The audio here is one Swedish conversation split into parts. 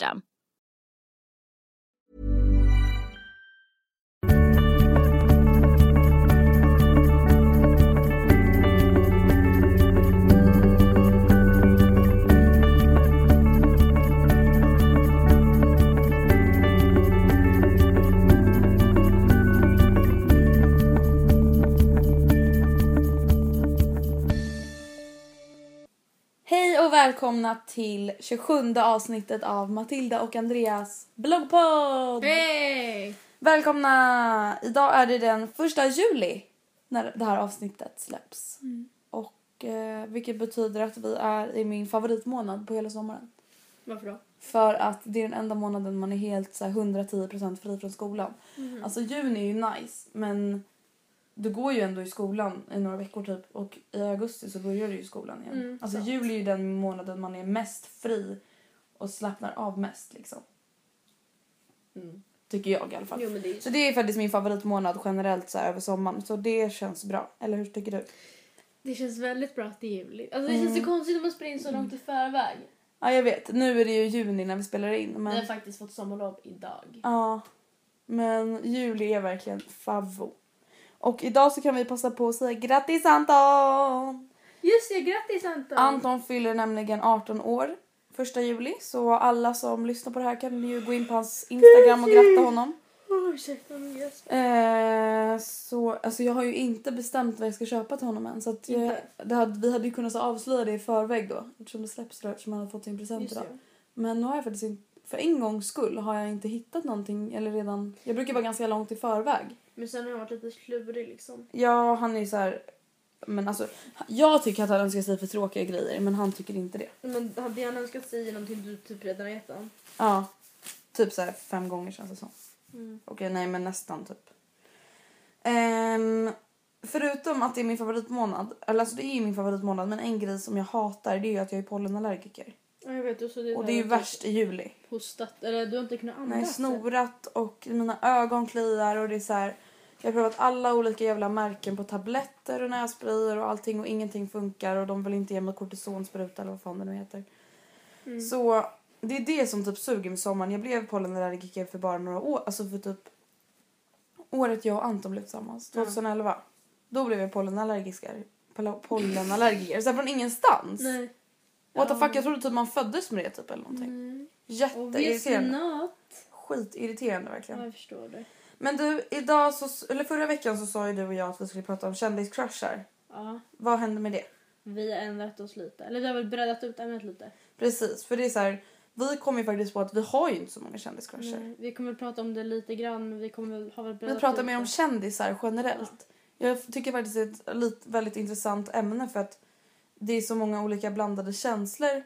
Hej och välkomna till 27 avsnittet av Matilda och Andreas bloggpodd! Hej! Välkomna! Idag är det den första juli när det här avsnittet släpps. Och eh, vilket betyder att vi är i min favoritmånad på hela sommaren. Varför då? För att det är den enda månaden man är helt så här, 110% fri från skolan. Alltså juni är ju nice men du går ju ändå i skolan i några veckor typ och i augusti så börjar du ju skolan igen. Mm, alltså sant. juli är den månaden man är mest fri och slappnar av mest liksom. Tycker jag i alla fall. Jo, det. Så det är faktiskt min favoritmånad generellt så här, över sommaren så det känns bra. Eller hur tycker du? det känns väldigt bra att det är juli. Alltså, det känns Mm. ju konstigt om man spelar in så långt i förväg. Ja jag vet, nu är det ju juni när vi spelar in Vi men har faktiskt fått sommarlov idag. ja. Men juli är verkligen favvo. Och idag så kan vi passa på att säga grattis Anton! Just det, grattis Anton! Anton fyller nämligen 18 år första juli så alla som lyssnar på det här kan ju gå in på hans Instagram och gratta honom. Ursäkta mig. Eh, så alltså jag har ju inte bestämt vad jag ska köpa till honom än så att jag, Inte? det hade, vi hade ju kunnat så avslöja det i förväg då eftersom det släpps då eftersom han hade fått sin present Just idag. det. Men nu har jag faktiskt inte, för en gångs skull har jag inte hittat någonting eller redan, jag brukar vara ganska långt i förväg. Men sen har jag varit lite klurig liksom. Ja, han är ju så här. Men alltså, jag tycker att han önskar sig för tråkiga grejer men han tycker inte det. Men hade han önskat säga någonting du typ redan har gett honom? Ja, typ så här fem gånger känns det som. Mm. Okej, nej men nästan typ. Ehm, förutom att det är min favoritmånad, eller alltså det är min favoritmånad men en grej som jag hatar det är ju att jag är pollenallergiker. Ja, jag vet. Så det Och det är ju värst i juli. Hostat. Eller du har inte kunnat andas. är snorat och mina ögon kliar och det är så här. Jag har provat alla olika jävla märken på tabletter och nässprayer och allting och ingenting funkar och de vill inte ge mig kortisonspruta eller vad fan det nu heter. Mm. Så det är det som typ suger med sommaren. Jag blev pollenallergiker för bara några år, alltså för typ året jag och Anton blev tillsammans, 2011. Då blev jag pollenallergiker. Poll- Pollenallergiker, så från ingenstans. Nej. What the fuck, jag trodde typ man föddes med det typ eller någonting. Mm. Jätteirriterande. Skitirriterande verkligen. Ja, jag förstår det. Men du, idag så, eller förra veckan så sa ju du och jag att vi skulle prata om kändiscrushar. Ja. Vad hände med det? Vi har ändrat oss lite. Eller du har väl breddat ut ämnet lite? Precis, för det är så här, vi kom ju faktiskt på att vi har ju inte så många kändiscrusher. Nej, Vi kommer väl prata om det lite grann men vi kommer väl ha väl Vi breddat pratar ut mer om kändisar generellt. Jag tycker faktiskt det är ett väldigt intressant ämne för att det är så många olika blandade känslor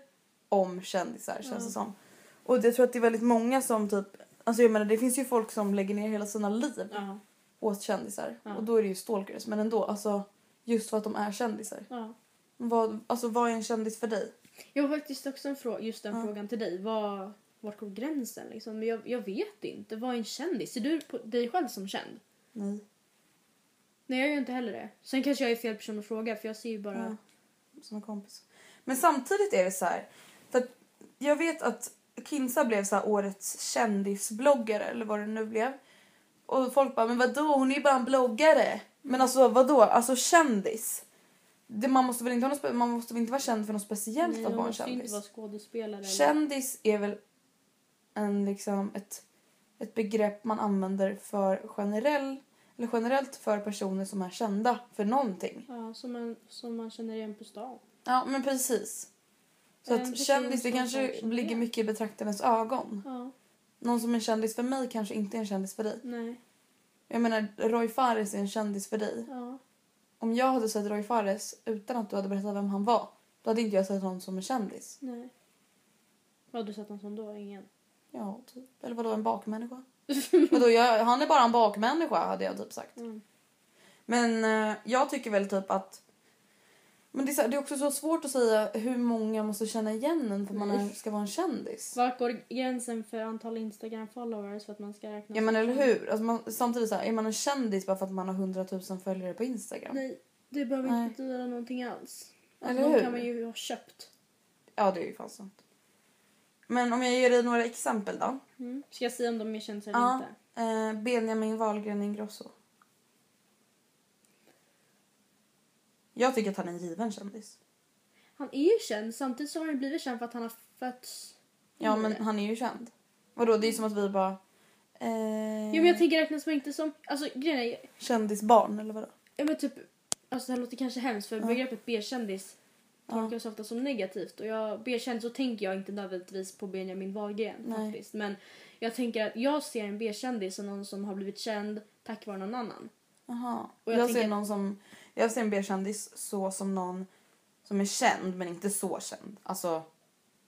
om kändisar känns Ja. det som. Och jag tror att det är väldigt många som typ, alltså jag menar det finns ju folk som lägger ner hela sina liv Ja, åt kändisar. Ja. Och då är det ju stalkers. Men ändå, alltså just för att de är kändisar. ja. Vad, alltså vad är en kändis för dig? Jag har faktiskt också en fråga, just den frågan till dig. Vad, vart går gränsen liksom? Men jag, jag vet inte. Vad är en kändis? Ser du på dig själv som känd? Nej. Nej, jag gör inte heller det. Sen kanske jag är fel person att fråga för jag ser ju bara... Som en kompis. Men samtidigt är det så här. För att jag vet att Kinsa blev så här årets kändisbloggare eller vad det nu blev. Och folk bara, men vadå hon är ju bara en bloggare. Men alltså vadå, alltså kändis. Det, man, måste väl inte ha något, man måste väl inte vara känd för något speciellt Nej, att vara en kändis. vara Kändis är väl en, liksom, ett, ett begrepp man använder för generell, eller generellt för personer som är kända för någonting. Ja, som man, som man känner igen på stan. Ja, men precis. Så En att kändis, det kanske ligger mycket i betraktarens ögon. Ja, Någon som är kändis för mig kanske inte är en kändis för dig. nej. Jag menar, Roy Fares är en kändis för dig. Ja. Om jag hade sett Roy Fares utan att du hade berättat vem han var, då hade inte jag sett honom som en kändis. Nej. Vad har du sett honom som då? Ingen? Ja, typ. Eller vadå, en bakmänniska? Vadå, jag, han är bara en bakmänniska, hade jag typ sagt. Mm. Men eh, jag tycker väl typ att... Men det är, så, det är också så svårt att säga hur många måste känna igen en för att man är, ska vara en kändis. Vart går gränsen för antal Instagram-followers för att man ska räkna Ja men eller hur? Alltså man, samtidigt så här, är man en kändis bara för att man har 100 000 följare på Instagram? Nej, det behöver Nej. inte betyda någonting alls. Alltså, Eller hur? kan man ju ha köpt. Ja det är ju fan sant. Men om jag ger dig några exempel då. Mm. Ska jag säga om de är kändisar eller Ja. inte? Eh, Benjamin Wahlgren Ingrosso. Jag tycker att han är en given kändis. Han är ju känd, samtidigt så har han ju blivit känd för att han har fötts Ja men han är ju känd. Vadå det är som att vi bara... Eh, Ja men jag tänker räknas man inte som, alltså grejen är, Kändisbarn eller vadå? ja men typ, alltså det här låter kanske hemskt för Ja. begreppet B-kändis Ja. tolkas ofta som negativt och jag, B-kändis så tänker jag inte nödvändigtvis på Benjamin Wahlgren Nej. faktiskt. Men jag tänker att jag ser en B-kändis som någon som har blivit känd tack vare någon annan. Jaha. Och Jag, jag ser någon som... Jag ser en B-kändis så som någon som är känd men inte så känd. Alltså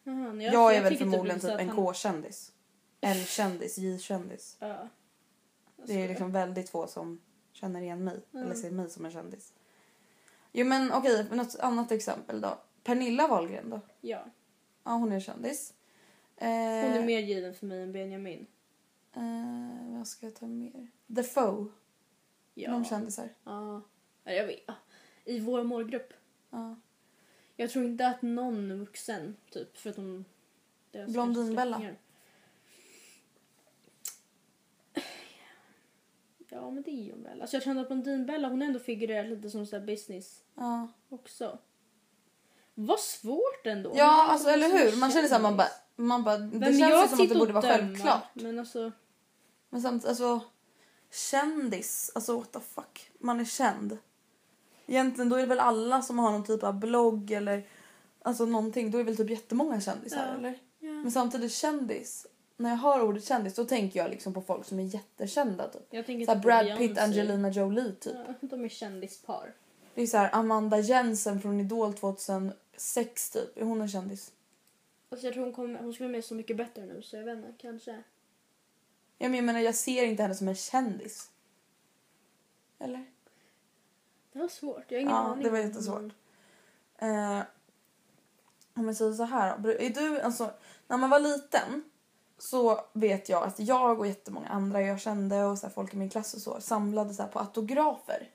Jaha, nej, jag, är väl tycker förmodligen typ en han- K-kändis. L-kändis, J-kändis. Ja. Det är liksom väldigt få som känner igen mig Mm. eller ser mig som en kändis. Jo men okej, något annat exempel då. Pernilla Wahlgren då? Ja. Ja hon är kändis. Eh, Hon är mer given för mig än Benjamin. Eh, vad ska jag ta mer? The Foe. Ja. De kändisar. Ja. Ja, jag vet. I vår målgrupp. Ja. Jag tror inte att någon vuxen, typ, förutom Blondinbella. Ja, men det är hon väl. Alltså jag känner att Blondinbella, hon ändå figurerar lite som så här business Ja. också. Vad svårt ändå. Ja, alltså eller hur? Man känner såhär, man bara, man bara det Vem känns ju som att det borde vara döma? självklart. Men alltså, Men samtidigt, alltså kändis, alltså what the fuck, man är känd. Egentligen då är det väl alla som har någon typ av blogg eller alltså någonting, då är väl typ jättemånga kändisar Ja. eller? ja. Men samtidigt kändis, när jag hör ordet kändis då tänker jag liksom på folk som är jättekända typ. Jag tänker Såhär typ Brad Pitt. Angelina Jolie typ. Ja, de är kändispar. Det är såhär Amanda Jensen från Idol 2006 typ, är hon en kändis? Alltså jag tror hon, kommer, hon skulle vara med Så mycket bättre nu så jag vet inte, kanske. Ja, men jag menar jag ser inte henne som en kändis. Eller? Det var svårt, jag har ingen Ja, aning. det var jättesvårt. Eh, om jag säger så här då. Är du, alltså, när man var liten så vet jag att jag och jättemånga andra jag kände och så folk i min klass och så samlade så här, på autografer.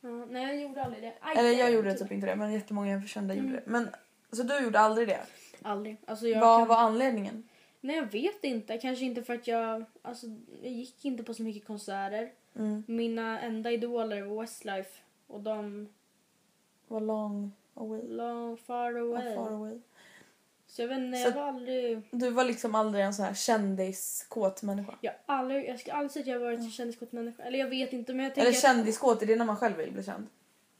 Ja, nej jag gjorde aldrig det. Aj, Eller det- jag gjorde typ inte det men jättemånga jag kände Mm. gjorde det. Men, så du gjorde aldrig det? Aldrig. Alltså jag Vad kan... var anledningen? Nej jag vet inte. Kanske inte för att jag... Alltså jag gick inte på så mycket konserter. Mm. Mina enda idoler var Westlife. Och de... Var long away? Long far away. Far away. Så jag vet inte, jag var aldrig... Du var liksom aldrig en sån här kändiskåt människa? Jag, aldrig, jag ska aldrig säga att jag har varit en kändiskåt människa. Eller jag vet inte men jag tänker... Eller kändiskåt, är det när man själv vill bli känd?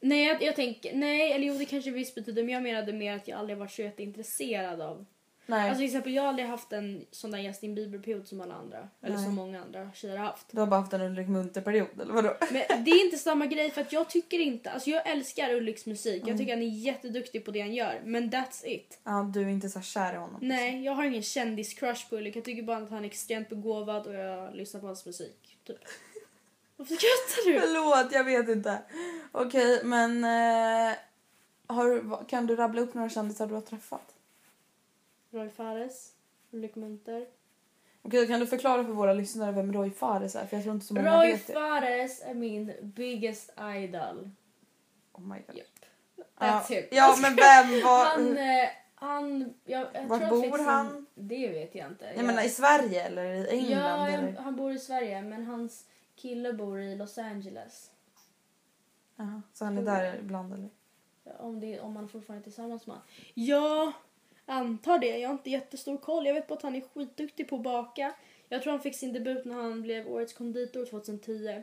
Nej jag, jag tänker... Nej eller jo det kanske visst betyder men jag menade mer att jag aldrig varit så jätteintresserad av... Nej. Alltså till exempel jag har aldrig haft en sån där Justin Bieber-period som alla andra. Eller Nej. som många andra tjejer har haft. Du har bara haft en Ulrik Munter-period eller vadå? Men det är inte samma grej för att jag tycker inte, alltså jag älskar Ulriks musik. Mm. Jag tycker han är jätteduktig på det han gör. Men that's it. Ja, du är inte så kär i honom. Nej, jag har ingen kändis-crush på Ulrik. Jag tycker bara att han är extremt begåvad och jag lyssnar på hans musik. Typ. Varför skrattar du? Förlåt, jag vet inte. Okej, men eh, har, kan du rabbla upp några kändisar du har träffat? Roy Fares, Ulrik Munter. Okej, kan du förklara för våra lyssnare vem Roy Fares är? För jag tror inte så många Roy vet det. Fares är min biggest idol. Oh my god. Yep. That's him. ja, men vem var... Han, eh, han, jag, jag Vart tror bor sin- han? Det vet jag inte. Jag menar i Sverige eller i England? ja, eller? jag, han bor i Sverige men hans kille bor i Los Angeles. Jaha, så han är där ibland eller? Om, det, om man fortfarande är tillsammans med honom. Ja, antar det. Jag har inte jättestor koll. Jag vet bara att han är skitduktig på att baka. Jag tror han fick sin debut när han blev Årets konditor 2010.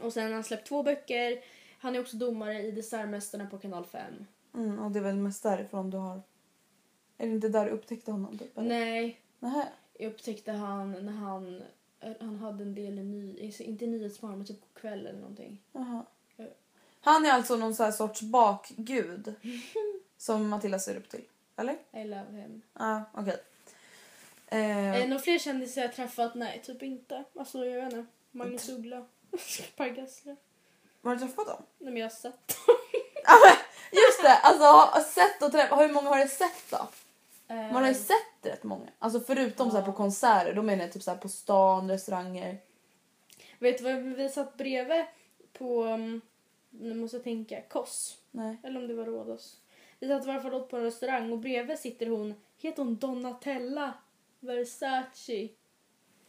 Och sen har han släppt två böcker. Han är också domare i Dessertmästarna på kanal 5. Mm, och det är väl mest därifrån du har... Är det inte där du upptäckte honom? Typ, eller? Nej, Nähä. jag upptäckte han när han, eh, han hade en del i ny, inte i Nyhetsmorgon men typ kväll eller någonting. Jaha. Ja. Han är alltså någon så här sorts bakgud som Matilda ser upp till. Eller? I love him. Ja, okej. Eh, Eh, några fler kändisar jag träffat? Nej, typ inte. Alltså jag vet inte. Magnus Uggla. Per Gessle. har du träffat dem? Nej men jag har sett Just det! Alltså sett och träffat. Hur många har du sett då? Man har ju Eh, sett rätt många. Alltså förutom så här på Ja. konserter. Då menar jag typ så på stan, restauranger. Vet du vad vi satt bredvid på, um, nu måste jag tänka, Koss. Nej. Eller om det var Rhodos. Vi satt i alla fall åt på en restaurang och bredvid sitter hon, heter hon Donatella Versace?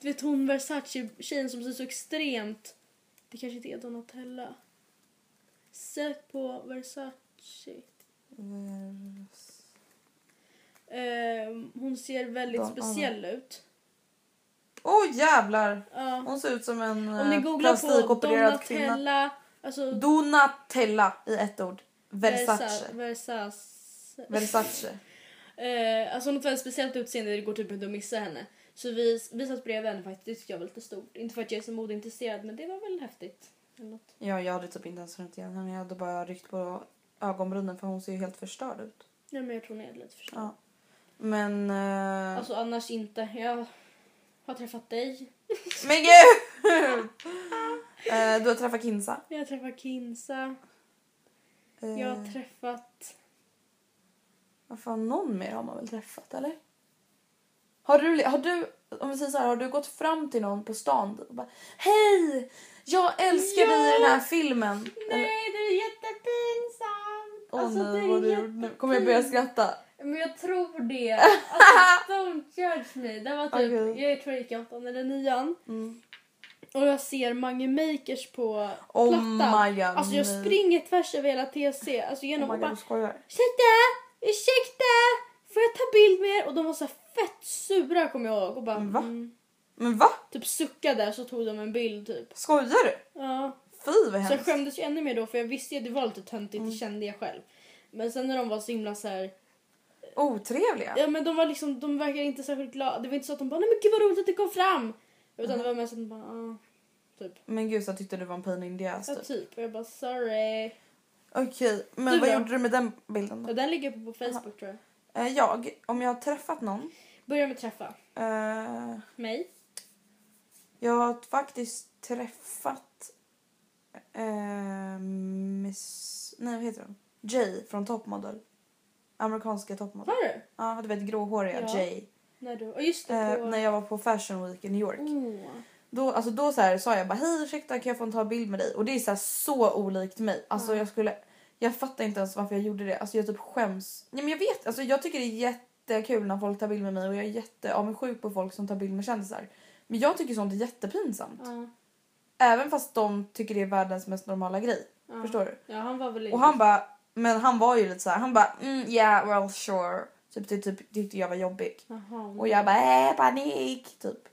Du vet hon Versace-tjejen som ser så extremt... Det kanske inte är Donatella. Sök på Versace. Ehm, hon ser väldigt Don- speciell ut. Åh oh, jävlar! Ja. Hon ser ut som en Om ni eh, googlar på plastikopererad kvinna. Donatella, alltså Donatella i ett ord. Versace. Versa- Versace. Versace. Eh, alltså ett väldigt speciellt utseende, det går typ inte att missa henne. Så vi, vi satt bredvid henne faktiskt, det tyckte jag var lite stort. Inte för att jag är så modeintresserad men det var väl häftigt. Eller något. Ja, jag hade typ inte ens känt igen henne. Jag hade bara ryckt på ögonbrynen för hon ser ju helt förstörd ut. Ja men jag tror hon är lite förstådd. Ja. Men... eh, Alltså annars inte. Jag har träffat dig. Men gud! Eh, du har träffat Kinsa. Jag har träffat Kinsa. Eh, Jag har träffat... Vad fan, någon mer har man väl träffat eller? Har du, har du, om vi säger så här, har du gått fram till någon på stan och bara Hej! Jag älskar dig i den här filmen. Eller, Nej, det är jättepinsamt! Åh alltså, nej, vad du gjort nu? Kommer jag börja skratta? Men jag tror det. Alltså, don't judge me. Det var typ, Okej. jag tror jag gick i åttan eller nian. Mm. Och jag ser Mange Makers på Oh plattan. my. Alltså jag springer tvärs över hela TC. Alltså Oh genom my och bara du ursäkta, ursäkta, får jag ta bild med er? Och de var så fett sura kommer jag ihåg. Och bara, Va? mm, Men va? typ suckade så tog de en bild typ. Skojar du? Ja. Fy vad Så jag hemskt. skämdes ju ännu mer då för jag visste ju att det var lite töntigt, Mm. det kände jag själv. Men sen när de var så himla så här, Otrevliga. ja men de var liksom, de verkade inte särskilt glada. Det var inte så att de bara nej men gud vad roligt att det kom fram. Utan det var mest att bara ah, typ. Men gud så tyckte du var en pain in the ass Ja typ. typ. Och jag bara sorry. Okej, men Du vad då? gjorde du med den bilden Och då? den ligger på, på Facebook tror jag. Eh, jag, om jag har träffat någon. Börja med träffa. Eh, Mig. jag har faktiskt träffat eh, Miss... Nej vad heter hon? Jay från Top Model. Amerikanska Top Model. Har du? Ja, du vet gråhåriga Ja. Jay. När du? Och just det Eh, på... när jag var på Fashion Week i New York. Oh. Då, alltså då så här, sa jag bara hej ursäkta kan jag få ta en bild med dig? Och det är så, här, så olikt mig. Alltså Ja. jag skulle, jag fattar inte ens varför jag gjorde det. Alltså jag typ skäms. Nej men jag vet, alltså jag tycker det är jättekul när folk tar bild med mig och jag är jätteavundsjuk på folk som tar bild med kändisar. Men jag tycker sånt är jättepinsamt. Ja. Även fast de tycker det är världens mest normala grej. Ja. Förstår du? Ja han var väl Och han bara, men han var ju lite så här, han bara mm, yeah well sure. Typ det typ, tyckte jag var jobbig. Jaha. Och jag bara äh, panik typ.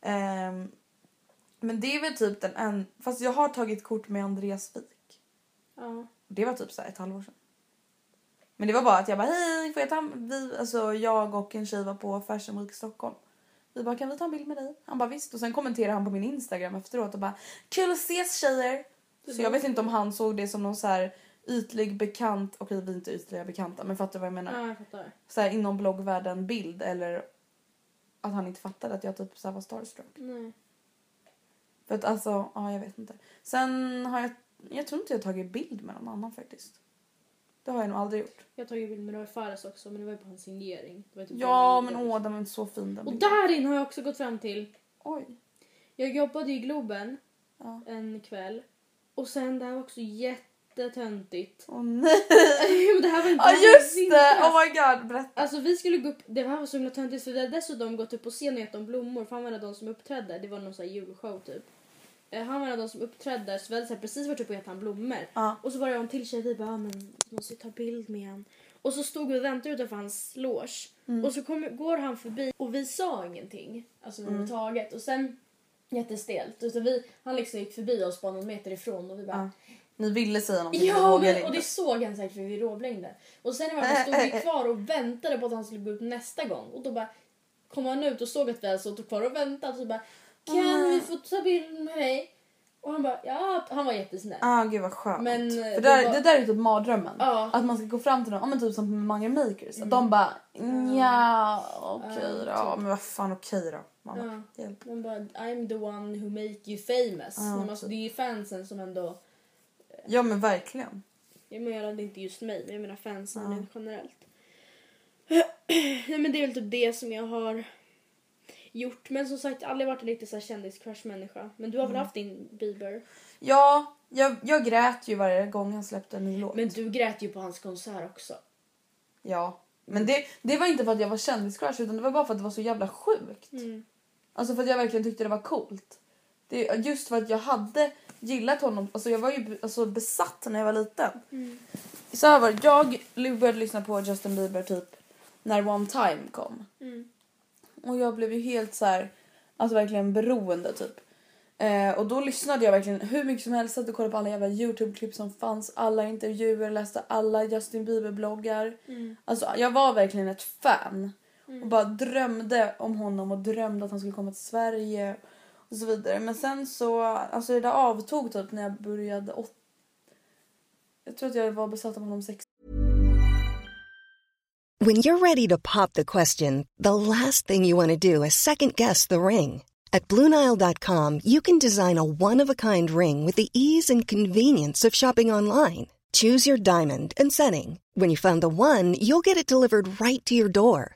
Ehm, men det är väl typ den en... Fast jag har tagit kort med Andreas Wik. Ja. Det var typ så här ett halvår sedan. Men det var bara att jag bara hej, får jag ta vi, alltså jag och en tjej var på Fashion Week Stockholm. Vi bara kan vi ta en bild med dig? Han bara visst och sen kommenterade han på min Instagram efteråt och bara kul att ses tjejer. Så jag vet inte om han såg det som någon så här ytlig bekant, okej vi är inte ytliga bekanta men fattar du vad jag menar? Ja, jag fattar. Så här inom bloggvärlden bild eller att han inte fattade att jag typ så var starstruck. Nej. För att alltså, ja jag vet inte. Sen har jag, jag tror inte jag tagit bild med någon annan faktiskt. Det har jag nog aldrig gjort. Jag har tagit bild med Roy Fares också men det var ju på hans signering. Typ Ja men åh den var så fin den Och bilden. där inne har jag också gått fram till. Oj. Jag jobbade i Globen Ja. en kväll. Och sen det här var också jättetöntigt. Åh nej. Men det här var inte Ja just det! klass. Oh my god berätta. Alltså vi skulle gå upp, det här var så himla töntigt för vi hade dessutom gått upp på scen och gett dem blommor för han var en av de som uppträdde. Det var någon sån här julshow typ. Eh, Han var en av de som uppträdde så vi hade så här, precis varit uppe och gett han blommor. Ja. Och så var det en till tjej vi bara, "Ah, men måste ta bild med han. Och så stod vi och väntade utanför hans loge. Mm. Och så kom, går han förbi och vi sa ingenting. Alltså Mm. överhuvudtaget. Och sen jättestelt. Utan vi, han liksom gick förbi oss bara någon meter ifrån och vi bara Ja. Ni ville säga någonting Ja, vågade men, och det såg han säkert för vi råblängde. Och sen i varje fall stod vi kvar och väntade på att han skulle gå ut nästa gång. Och då bara kom han ut och såg att vi hade stått kvar och väntat. Och så bara kan vi få ta bild med dig? Och han bara ja, han var jättesnäll. Ah gud vad skönt. Men, För eh, det, det där, var- det där är typ mardrömmen. Ja. Att man ska gå fram till någon, ja, men typ som Mange Makers. Att de bara ja okej Ja, då. typ. Ja, men vad fan okej då. Mamma. Ja. Hjälp. Man bara I'm the one who make you famous. Ja, Men alltså, det är ju fansen som ändå, Ja men verkligen. jag menar inte just mig men jag menar fansen Ja. generellt. Nej men det är väl typ det som jag har gjort. Men som sagt aldrig varit en riktig så här kändiscrush-människa. Men du har Mm. väl haft din Bieber? Ja, jag, jag grät ju varje gång han släppte en ny låt. Men du grät ju på hans konsert också. Ja. Men det, det var inte för att jag var kändiscrush utan det var bara för att det var så jävla sjukt. Mm. Alltså för att jag verkligen tyckte det var coolt. Det, just för att jag hade gillat honom. Alltså jag var ju alltså, besatt när jag var liten. Mm. Så var. Jag började lyssna på Justin Bieber typ när One Time kom. Mm. Och jag blev ju helt så här, alltså verkligen beroende typ. Eh, och då lyssnade jag verkligen hur mycket som helst. Satt och kollade på alla jävla Youtube-klipp som fanns. Alla intervjuer, läste alla Justin Bieber-bloggar. Mm. Alltså jag var verkligen ett fan. Och bara drömde om honom och drömde att han skulle komma till Sverige. Och så vidare. Men sen så, alltså det där avtog typ när jag började åt... Jag tror att jag var besatt av honom sex When you're ready to pop the question, the last thing you want to do is second guess the ring. At Bluenile.com, you can design a one of a kind ring with the ease and convenience of shopping online. Choose your diamond and setting. When you find the one, you'll get it delivered right to your door.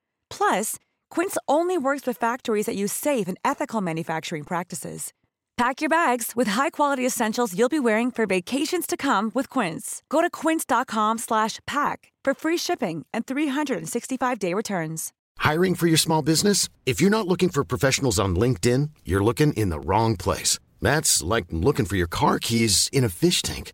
Plus, Quince only works with factories that use safe and ethical manufacturing practices. Pack your bags with high-quality essentials you'll be wearing for vacations to come with Quince. Go to quince.com slash pack for free shipping and 365-day returns. Hiring for your small business? If you're not looking for professionals on LinkedIn, you're looking in the wrong place. That's like looking for your car keys in a fish tank.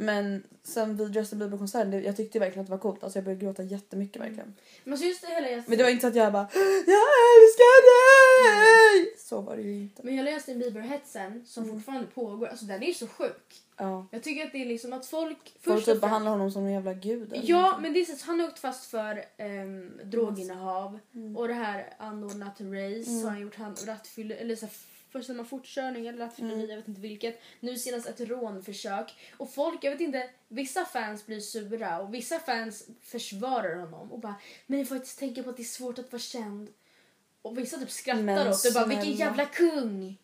Men sen vid Justin Bieber-konserten, jag tyckte verkligen att det var coolt. Alltså jag började gråta jättemycket verkligen. Men så just det hela Justin, Men det var inte så att jag bara Jag älskar dig! Så var det ju inte. men hela Justin Bieber-hetsen som Mm. fortfarande pågår, alltså den är ju så sjuk. Ja. Jag tycker att det är liksom att folk... Folk typ behandlar honom som en jävla gud. Ja, men det är så han har åkt fast för um, droginnehav Mm. och det här anordnat race har han gjort. Han rattfyller, eller så här, först någon fortkörning eller rattfylleri, Mm. jag vet inte vilket. Nu senast ett rånförsök. Och folk, jag vet inte, vissa fans blir sura och vissa fans försvarar honom och bara “men ni får faktiskt tänka på att det är svårt att vara känd”. Och vissa typ skrattar Men åt det bara “vilken jävla kung”.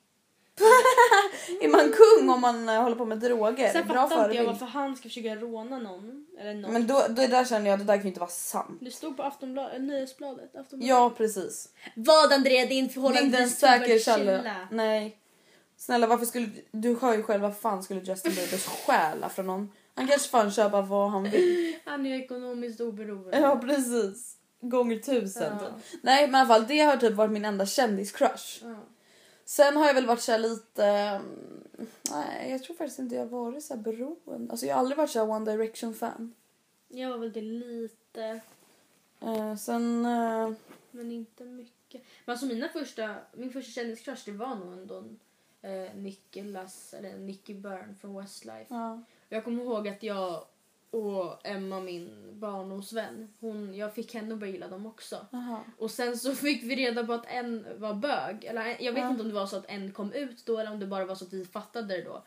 Är man kung om man eh, håller på med droger? Sen Bra fattar inte jag förebild. varför han ska försöka råna någon. Eller någon. Men då, då där känner jag att det där kan ju inte vara sant. Det stod på Aftonbladet, Nyhetsbladet. Aftonbladet. Ja precis. Vad Andrea, din Det är förhållande inte en till säker källa. Nej. Snälla varför skulle du hör ju själv vad fan skulle Justin Bieber stjäla från någon? Han kanske fan köpa vad han vill. Han är ju ekonomiskt oberoende. Ja precis. Gånger tusen Ja. typ. Nej men i alla fall det har typ varit min enda kändiscrush. Ja. Sen har jag väl varit så lite... mm, Nej jag tror faktiskt inte jag varit så här beroende. Alltså jag har aldrig varit så One Direction fan. Jag var väl det lite, Eh, sen... eh, men inte mycket. Men alltså mina första, min första kändiscrush det var nog ändå eh, Nicholas, eller Nicky Byrne från Westlife. ja. Jag kommer ihåg att jag och Emma, min barndomsvän, hon, jag fick henne att börja gilla dem också. Aha. Och sen så fick vi reda på att en var bög. Eller en- jag vet Ja. inte om det var så att en kom ut då eller om det bara var så att vi fattade det då.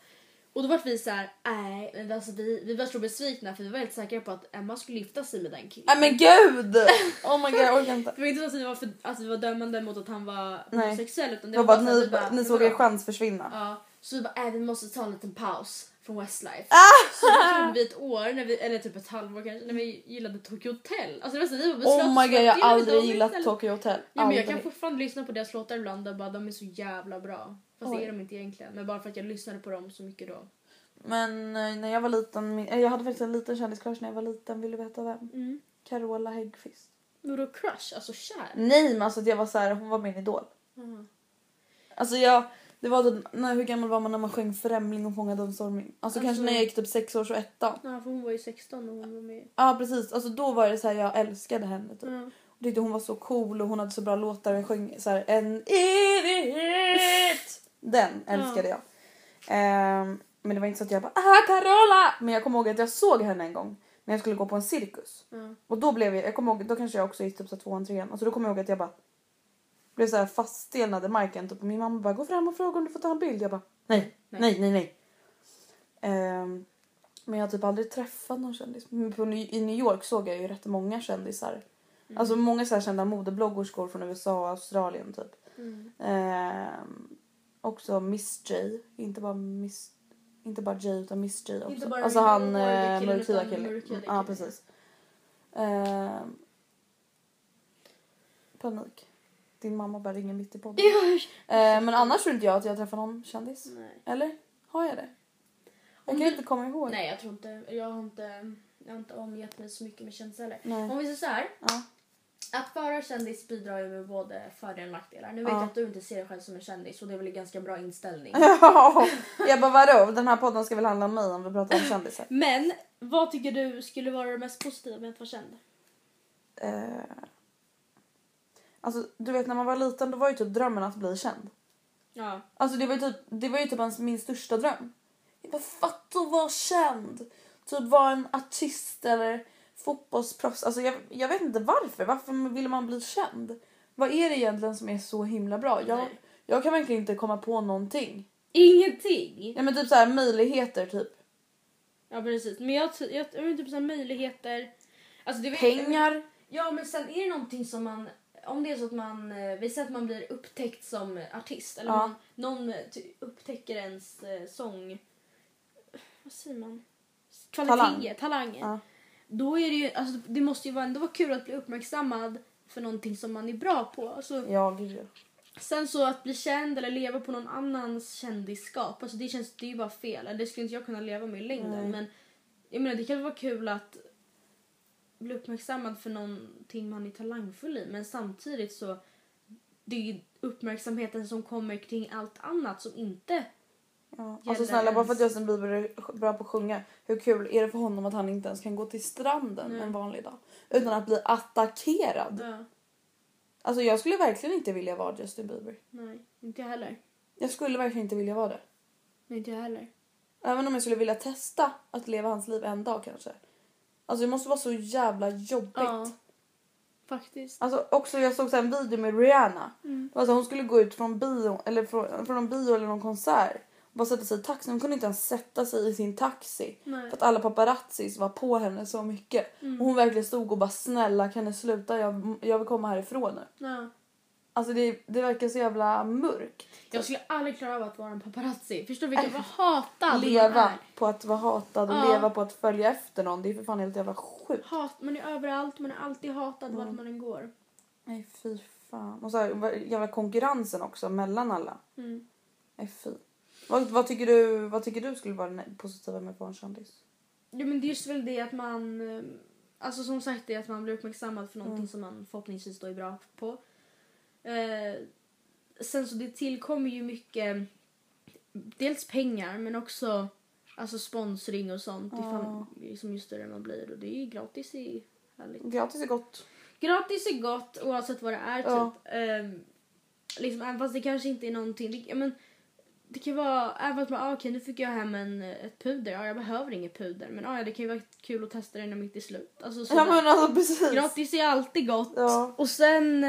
Och då var vi så här, nej, alltså vi, vi var så besvikna för vi var helt säkra på att Emma skulle gifta sig med den killen. Nej men gud! Oh my god jag orkar inte. Det var inte så att vi var, för, att vi var dömande mot att han var homosexuell utan Det var bara att ni, bara, ni såg er chans försvinna. Ja, så vi bara, äh, vi måste ta en liten paus från Westlife. Ah! Så då gjorde vi ett år, när vi, eller typ ett halvår kanske, när vi gillade Tokyo Hotel. Alltså det var så, vi var Oh my god jag har aldrig gillat istället. Tokyo Hotel. Ja, men jag kan fortfarande lyssna på deras låtar ibland och bara de är så jävla bra. Fast Oj. det är de inte egentligen. Men bara för att jag lyssnade på dem så mycket då. Men eh, när jag var liten, min- eh, jag hade faktiskt en liten kändiscrush när jag var liten. Vill du veta vem? Mm. Carola Häggkvist. Vadå crush? Alltså kär? Nej men alltså jag var så här, hon var min idol. Mm. Alltså jag, det var typ, när, hur gammal var man när man sjöng Främling och fångade en storming? Alltså, Alltså- kanske när jag gick typ sex års och ettan. Ja, för hon var ju 16 och hon var med. Ja precis, alltså då var det så här jag älskade henne typ. Ja. Jag tyckte hon var så cool och hon hade så bra låtar. Hon sjöng så här en evighet. Den älskade jag. Ehm, men det var inte så att jag bara ah Carola! Men jag kommer ihåg att jag såg henne en gång när jag skulle gå på en cirkus. Ja. Och då blev jag, jag kommer ihåg, då kanske jag också gick typ så tvåan, trean. Alltså då kommer jag ihåg att jag bara blev så här faststelnad i marken. Typ. Och min mamma bara gå fram och fråga om du får ta en bild. Jag bara nej, Nej. nej, nej, nej. Ehm, men jag har typ aldrig träffat någon kändis. I New York såg jag ju rätt många kändisar. Alltså många så här kända modebloggerskor från USA och Australien typ. Mm. Ehm, också Miss J. Inte bara Miss inte bara J utan Miss J också. Inte bara alltså han mörkhyade eh, killen, Ja precis. Ehm, panik. Din mamma bara ringer mitt i podden. Ehm, men annars tror inte jag att jag träffat någon kändis. Nej. Eller? Har jag det? Jag Om kan du- inte komma ihåg. Nej, jag tror inte. Jag har inte, jag har inte omgett mig så mycket med kändisar heller. Nej. Om vi säger så här. Ja. Att vara kändis bidrar ju med både fördelar och nackdelar. Nu vet Ja. jag att du inte ser dig själv som en kändis och det är väl en ganska bra inställning. Ja, jag bara vadå? Den här podden ska väl handla om mig om vi pratar om kändisar. Men vad tycker du skulle vara det mest positiva med att vara känd? Eh, alltså du vet när man var liten då var ju typ drömmen att bli känd. Ja. Alltså det var ju typ, det var ju typ ens, min största dröm. Jag bara fatta att vara känd. Typ vara en artist eller fotbollsproffs. Alltså jag, jag vet inte varför. Varför vill man bli känd? Vad är det egentligen som är så himla bra? Jag, Nej. jag kan verkligen inte komma på någonting. Ingenting! Ja men typ så här möjligheter typ. Ja precis. Men jag, jag, jag, jag typ så här möjligheter. Alltså det Pengar. Ja men sen är det någonting som man om det är så att man, eh, vi säger att man blir upptäckt som artist eller Ja. man, någon eh, upptäcker ens eh, sång, vad säger man? Kvaliteter, talanger. Ja. Då är det ju, alltså det måste ju vara, ändå vara kul att bli uppmärksammad för någonting som man är bra på. Alltså, Ja gud. Sen så att bli känd eller leva på någon annans kändisskap, alltså det känns det är ju bara fel. Det skulle inte jag kunna leva med i längden. Nej. Men jag menar det kan vara kul att bli uppmärksammad för någonting man är talangfull i. Men samtidigt så det är ju uppmärksamheten som kommer kring allt annat som inte Ja. Alltså snälla bara för att Justin Bieber är bra på att sjunga. Hur kul är det för honom att han inte ens kan gå till stranden Nej. en vanlig dag? Utan att bli attackerad. Ja, Alltså jag skulle verkligen inte vilja vara Justin Bieber. nej, inte jag heller. Jag skulle verkligen inte vilja vara det. Nej, inte jag heller. Även om jag skulle vilja testa att leva hans liv en dag kanske. Alltså det måste vara så jävla jobbigt. Ja. faktiskt. Alltså också jag såg så en video med Rihanna. Mm. Alltså hon skulle gå ut från bio eller från, från någon bio eller någon konsert. Och bara sätta sig i taxin. Hon kunde inte ens sätta sig i sin taxi. Nej. För att alla paparazzis var på henne så mycket. Mm. Och hon verkligen stod och bara snälla kan ni sluta jag, jag vill komma härifrån nu. Ja. Alltså det, det verkar så jävla mörkt. Jag skulle aldrig klara av att vara en paparazzi. Förstår du vilken vad hatad man Leva är? på att vara hatad och Ja. leva på att följa efter någon. Det är för fan helt jävla sjukt. Hat, man är överallt, man är alltid hatad vart man än går. Nej fy fan. Och så här, vad- jävla konkurrensen också mellan alla. Mm. Nej fy. Vad, vad, tycker du, vad tycker du skulle vara det positiva med att vara en kändis? Ja men det är just väl det att man, eh, alltså som sagt det att man blir uppmärksammad för någonting Mm. som man förhoppningsvis då är bra på. Eh, sen så det tillkommer ju mycket, dels pengar men också alltså sponsring och sånt. Ifall, som ju större man blir och det är ju gratis i härligt. Gratis är gott. Gratis är gott oavsett vad det är Ja. typ. Ehm, liksom, även fast det kanske inte är någonting. Det, ja, men, det kan vara, även fast man, ah, okej nu fick jag hem en, ett puder. Ja, jag behöver inget puder. Men ah, ja, det kan ju vara kul att testa det när mitt är slut. Alltså, Ja sådär. men alltså precis. Gratis är alltid gott. Ja. Och sen...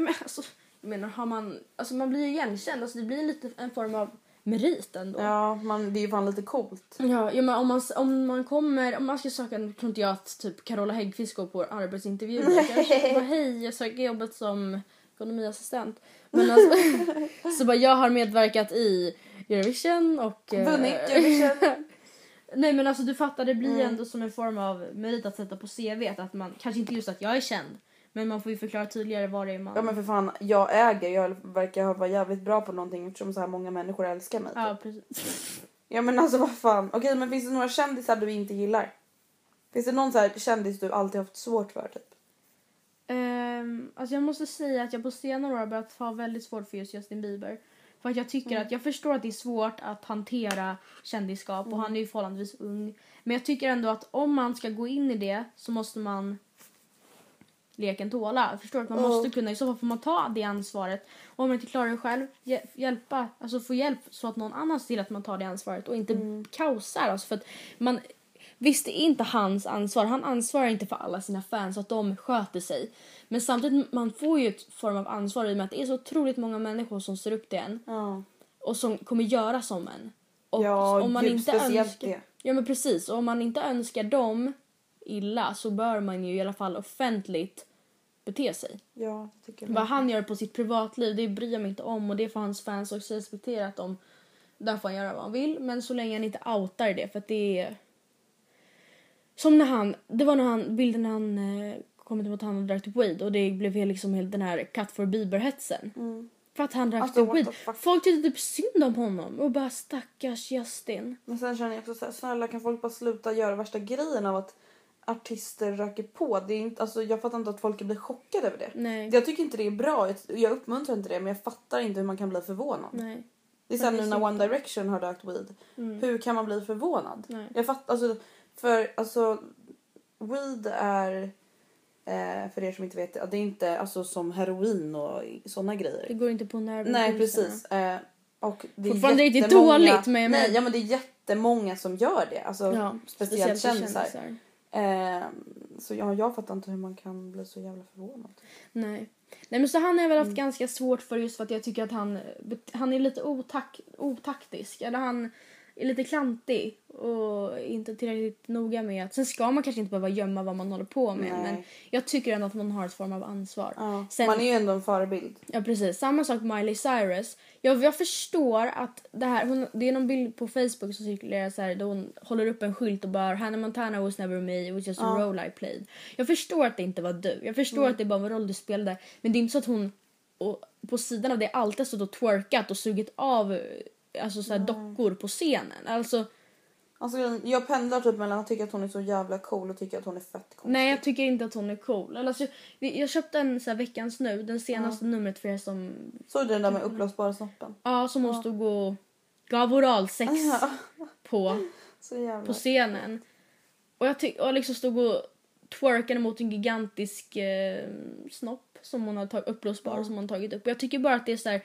men, alltså, jag menar, har man, alltså, man blir ju igenkänd. Alltså, det blir lite en form av merit ändå. Ja, man, det är ju fan lite coolt. Ja, ja men om man, om man kommer, om man ska söka, tror inte jag att typ Carola Häggkvist går på arbetsintervju. Bara, hej jag söker jobbet som ekonomiassistent. Men alltså, så bara jag har medverkat i Eurovision och... eh, Vunnit Eurovision. Nej men alltså du fattar, det blir Mm. ändå som en form av merit att sätta på CV. Att man, kanske inte just att jag är känd, men man får ju förklara tydligare vad det är man... Ja men för fan, jag äger, jag verkar vara jävligt bra på någonting eftersom så här många människor älskar mig. Ja, typ. precis. Ja men alltså vad fan. Okej men finns det några kändisar du inte gillar? Finns det någon så här kändis du alltid haft svårt för typ? Um, alltså jag måste säga att jag på senare år har börjat ha väldigt svårt för just Justin Bieber. För att jag tycker Mm. att jag förstår att det är svårt att hantera kändisskap och han är ju förhållandevis ung. Men jag tycker ändå att om man ska gå in i det så måste man leken tåla. Jag förstår att man Ja. måste kunna, i så fall får man ta det ansvaret. Och om man inte klarar det själv, hjä- hjälpa, alltså få hjälp så att någon annan ser till att man tar det ansvaret och inte Mm. kaosar. Alltså för att man, visst, det är inte hans ansvar. Han ansvarar inte för alla sina fans så att de sköter sig. Men samtidigt, man får ju ett form av ansvar i och med att det är så otroligt många människor som ser upp till en Ja. och som kommer göra som en. Och Ja, om man gud, inte önskar, det. Ja men precis, och om man inte önskar dem illa så bör man ju i alla fall offentligt bete sig. Ja, tycker jag. Vad han gör på sitt privatliv, det bryr jag mig inte om och det får hans fans också respektera att de där får han göra vad han vill men så länge han inte outar det för att det är som när han, det var när han, bilden när han eh, kom till att han drack typ weed och det blev liksom helt den här cut for Bieber-hetsen. För att han drack Alltså, typ weed. Folk tyckte typ synd om honom och bara stackars Justin. Men sen känner jag också så här, snälla kan folk bara sluta göra värsta grejen av att artister röker på. Det är inte, alltså, jag fattar inte att folk blir chockade över det. Nej. Jag tycker inte det är bra. Jag, jag uppmuntrar inte det men jag fattar inte hur man kan bli förvånad. Nej. Det är är nu när One Direction har rökt weed. Hur kan man bli förvånad? Nej. Jag fattar, alltså, för alltså weed är eh, för er som inte vet det, är inte alltså, som heroin och såna grejer. Det går inte på nerven. Nej precis. Eh, och det är Fortfarande riktigt jättemånga- dåligt, men Nej, ja, men det är jättemånga som gör det. Alltså, Ja, speciellt, för kändisar. Eh, så ja, jag fattar inte hur man kan bli så jävla förvånad. Nej. Nej men så han har väl Mm. haft ganska svårt för just för att jag tycker att han, han är lite otak, otaktisk. Eller han är lite klantig och inte tillräckligt noga med att... Sen ska man kanske inte behöva gömma vad man håller på med Nej. men jag tycker ändå att man har ett form av ansvar. Ja, Sen, Man är ju ändå en förebild. Ja precis, samma sak med Miley Cyrus. Jag, jag förstår att det här, hon, det är någon bild på Facebook som cirkulerar så här, där hon håller upp en skylt och bara Hannah Montana was never me, it was just a role I played. Jag förstår att det inte var du, jag förstår Mm. att det bara var en roll du spelade men det är inte så att hon och, på sidan av det alltid stått och twerkat och sugit av alltså, så här, dockor på scenen. Alltså, Alltså, jag pendlar typ mellan att tycka att hon är så jävla cool och tycka att hon är fett konstig. nej jag tycker inte att hon är cool. Alltså, vi- jag köpte en så här, veckans nu, den senaste numret för er som Såg du den där med uppblåsbara snoppen? Ja, som hon stod och gav oralsex på, Så jävla... på scenen. Och jag tyck, och liksom stod och twerkade mot en gigantisk eh, snopp som hon har tagit uppblåsbar som hon har tagit upp. Och jag tycker bara att det är så här.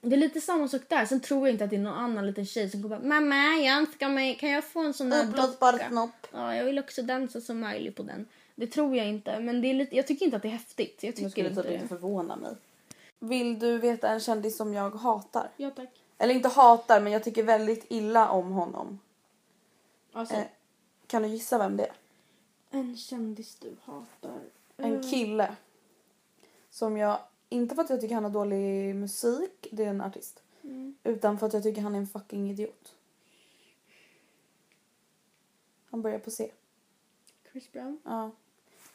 Det är lite samma sak där. Sen tror jag inte att det är någon annan liten tjej som kommer bara Mamma, jag önskar mig, kan jag få en sån där Uppblåsbar docka?" snopp. Ja, jag vill också dansa som Miley på den. det tror jag inte. Men det är lite, jag tycker inte att det är häftigt. Jag tycker skulle inte typ inte förvåna mig. Vill du veta en kändis som jag hatar? Ja tack. Eller inte hatar, men jag tycker väldigt illa om honom. Alltså, Eh, kan du gissa vem det är? en kändis du hatar. En Eh, kille. Som jag, inte för att jag tycker han har dålig musik, det är en artist. Mm. Utan för att jag tycker han är en fucking idiot. Han börjar på C. Chris Brown. Ja.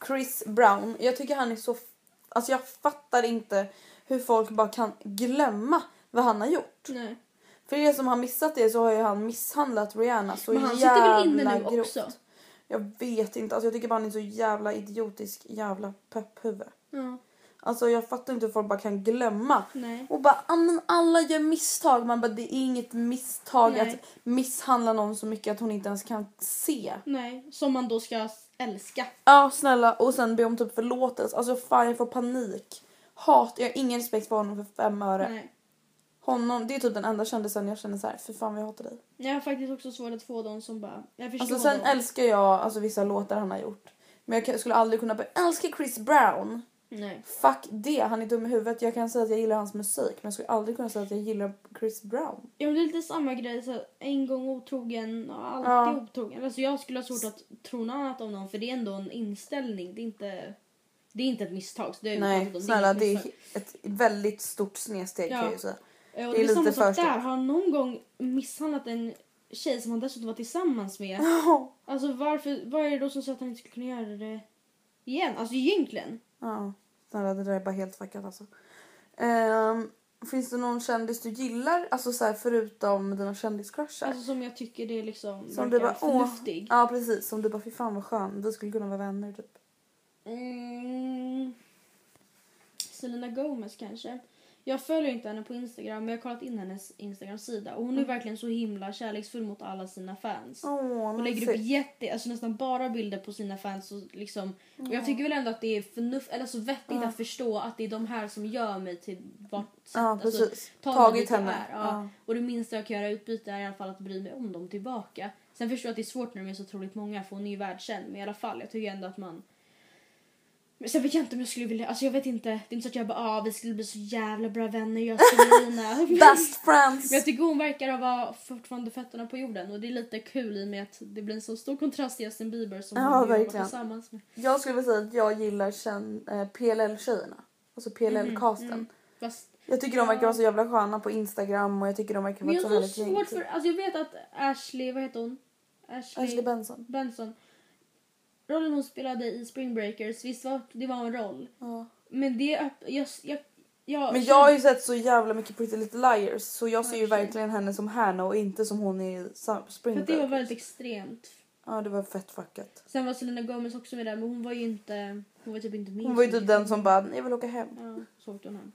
Chris Brown. Jag tycker han är så... Alltså jag fattar inte hur folk bara kan glömma vad han har gjort. Nej. För er som har missat det så har ju han misshandlat Rihanna så Men han sitter väl inne nu grovt. också? Jag vet inte. Alltså jag tycker bara han är så jävla idiotisk jävla pepphuvud. Ja. Alltså jag fattar inte hur folk bara kan glömma. Nej. Och bara "Ah, men alla gör misstag. Man bara det är inget misstag Nej. att misshandla någon så mycket att hon inte ens kan se. Nej. Som man då ska älska. Ja snälla och sen be om typ förlåtelse. Alltså fan jag får panik. Hat, jag har ingen respekt för honom för fem öre. Nej. Honom, det är typ den enda kändisen jag känner så här, för fan vad jag hatar dig. Jag har faktiskt också svårt att få dem som bara... Jag förstår Alltså sen dem. älskar jag alltså, vissa låtar han har gjort. Men jag skulle aldrig kunna börja älska Chris Brown. Nej. Fuck det, han är dum i huvudet. Jag kan säga att jag gillar hans musik men jag skulle aldrig kunna säga att jag gillar Chris Brown. Ja, men det är lite samma grej. Så en gång otrogen och alltid Ja. otrogen. Alltså jag skulle ha svårt att tro något annat om någon för det är ändå en inställning. Det är inte, det är inte ett misstag. Så det är Nej snälla inget det är ett väldigt stort snedsteg Ja. kan jag ju säga. Och det är det är samma lite sak för stort. där. Har han någon gång misshandlat en tjej som han dessutom var tillsammans med? Alltså varför, vad är det då som säger att han inte skulle kunna göra det igen? Alltså egentligen. Ja, snälla det där är bara helt fuckat alltså. Ehm, finns det någon kändis du gillar? Alltså så här, förutom dina kändiscrushar? Alltså som jag tycker det är liksom som du bara åh. förnuftig. Ja precis, som du bara fy fan vad skön. Vi skulle kunna vara vänner typ. Mm. Selena Gomez kanske. Jag följer inte henne på Instagram men jag har kollat in hennes Instagram-sida och hon är verkligen så himla kärleksfull mot alla sina fans. Åh, Hon lägger upp jätte, alltså nästan bara bilder på sina fans och liksom och jag tycker väl ändå att det är förnuft, eller så vettigt att förstå att det är de här som gör mig till vart Ja alltså, Tagit henne. Är, ja. Ja. Och det minsta jag kan göra i utbyte är i alla fall att bry mig om dem tillbaka. Sen förstår jag att det är svårt när de är så otroligt många för hon är ju världskänd men i alla fall jag tycker ändå att man men sen vet jag inte om jag skulle vilja, alltså jag vet inte, det är inte så att jag bara ah vi skulle bli så jävla bra vänner jag och Selena. Best friends! Men jag tycker hon verkar ha fortfarande fötterna på jorden och det är lite kul i och med att det blir en så stor kontrast till Justin Bieber som Ja, hon verkligen. tillsammans med. Jag skulle vilja säga att jag gillar känn, eh, PLL-tjejerna. Alltså PLL-casten. Fast, Jag tycker de verkar vara så jävla sköna på Instagram och jag tycker de verkar vara så härligt gäng. typ. alltså jag vet att Ashley, vad heter hon? Ashley, Ashley Benson. Benson. Rollen hon spelade i Spring Breakers, visst var det var en roll. Ja. Men det, jag, jag, jag, Men jag har ju sett så jävla mycket Pretty Little Liars så jag ser ju verkligen henne som Hannah och inte som hon i Spring för att det var Breakers. väldigt extremt. Ja det var fett fuckat. Sen var Selena Gomez också med där men hon var ju inte, hon var typ inte med. Hon var ju typ den som bara jag vill åka hem. Ja, så åkte hon hem.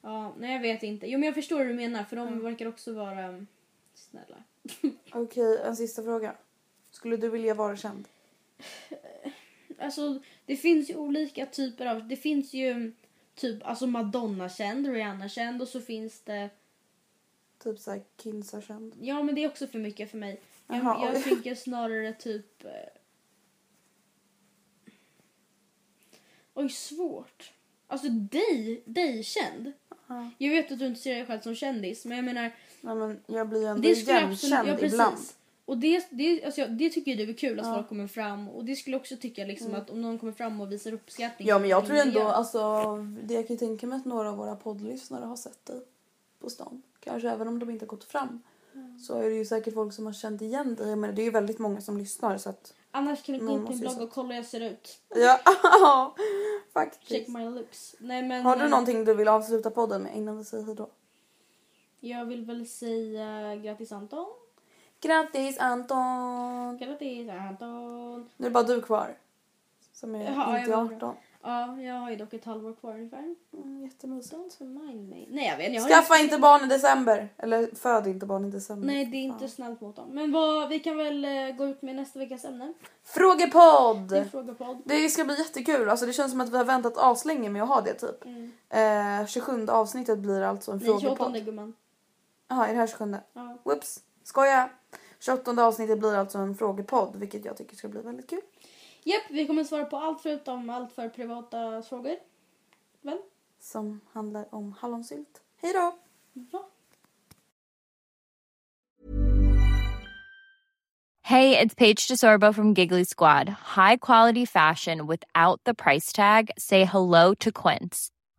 Ja, nej jag vet inte. Jo men jag förstår hur du menar för de verkar också vara um, snälla. Okej en sista fråga. Skulle du vilja vara känd? Alltså det finns ju olika typer av, det finns ju typ alltså Madonna känd, Rihanna känd och så finns det, Typ såhär Kinsa känd? ja men det är också för mycket för mig. Jag, Jaha. jag tycker snarare typ, eh, oj svårt. Alltså dig, dig känd. Ja. Jag vet att du inte ser dig själv som kändis men jag menar Nej men jag blir ändå igenkänd ibland. Och det, det, alltså, det tycker det är kul att Ja. folk kommer fram och det skulle jag också tycka liksom att om någon kommer fram och visar uppskattning. Ja men jag tror ändå, alltså det jag kan tänka mig att några av våra poddlyssnare har sett dig på stan. Kanske även om de inte har gått fram. Så är det ju säkert folk som har känt igen dig. Men det är ju väldigt många som lyssnar så att Annars kan du gå in på min blogg och kolla hur jag ser ut. ja, Check faktiskt. my looks. Nej men Har du eh, någonting du vill avsluta podden med innan vi säger hejdå? jag vill väl säga grattis Anton. Grattis Anton! Grattis Anton. Nu är det bara du kvar. Som är Jaha, inte jag var- 18. Ja, jag har ju dock ett halvår kvar ungefär. Mm, jättemysigt. Don't remind me. Nej jag vet inte. jag Skaffa inte barn i december. Eller föd inte barn i december. Nej det är inte snällt mot dem. Men vad, vi kan väl eh, gå ut med nästa veckas ämne. Frågepodd! Det är frågepodd. Det ska bli jättekul. Alltså det känns som att vi har väntat aslänge med att ha det typ. Mm. Eh, 27 avsnittet blir alltså en Nej 28 frågepodd. gumman. Jaha, är det här 27? Ja. Whoops. Skoja. 28 avsnittet blir alltså en frågepodd vilket jag tycker ska bli väldigt kul. Japp, vi kommer svara på allt förutom allt för privata frågor. Väl? Som handlar om hallonsylt. Hej då! Ja. Hey, it's Paige DeSorbo from Giggly Squad. High quality fashion without the price tag. Say hello to Quince.